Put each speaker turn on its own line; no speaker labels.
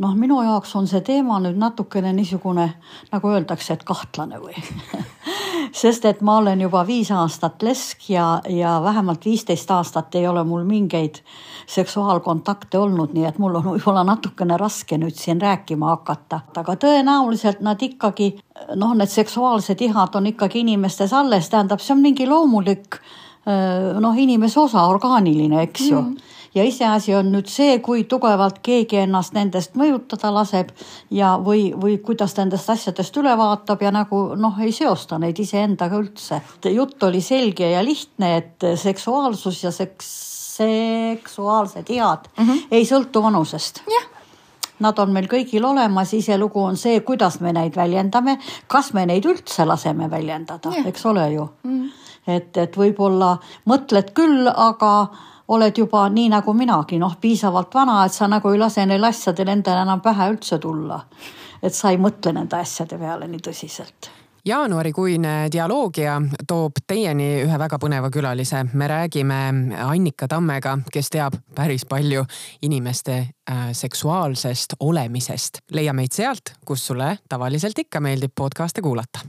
minu jaoks on see teema nüüd natukene niisugune, nagu öeldakse, et kahtlane või? Sest et ma olen juba viis aastat lesk ja, ja vähemalt viisteist aastat ei ole mul mingeid seksuaalkontakte olnud, nii et mul on võib-olla natukene raske nüüd siin rääkima hakata, aga tõenäoliselt nad ikkagi noh, need seksuaalsed ihad on ikkagi inimestes alles, tähendab, see on mingi loomulik noh, inimese osa, orgaaniline, eks ju. Mm ja iseasi on nüüd see, kui tugevalt keegi ennast nendest mõjutada laseb ja, või, või kuidas ta nendest asjadest üle vaatab ja nagu noh, ei seosta neid iseendaga üldse. jutt oli selge ja lihtne, et seksuaalsus ja seks, seksuaalsed head mm -hmm. ei sõltu vanusest.
jah
Nad on meil kõigil olemas, iselugu on see, kuidas me neid väljendame, kas me neid üldse laseme väljendada, eks ole ju mm.. et, et võib-olla mõtled küll, aga oled juba nii nagu minagi, noh, piisavalt vana, et sa nagu ei lase neil asjadel endale enam pähe üldse tulla. et sa ei mõtle nende asjade peale nii tõsiselt
jaanuarikuine dialoogia toob teieni ühe väga põneva külalise. me räägime Annika Tammega, kes teab päris palju inimeste äh, seksuaalsest olemisest. leia meid sealt, kus sulle tavaliselt ikka meeldib podcast'e kuulata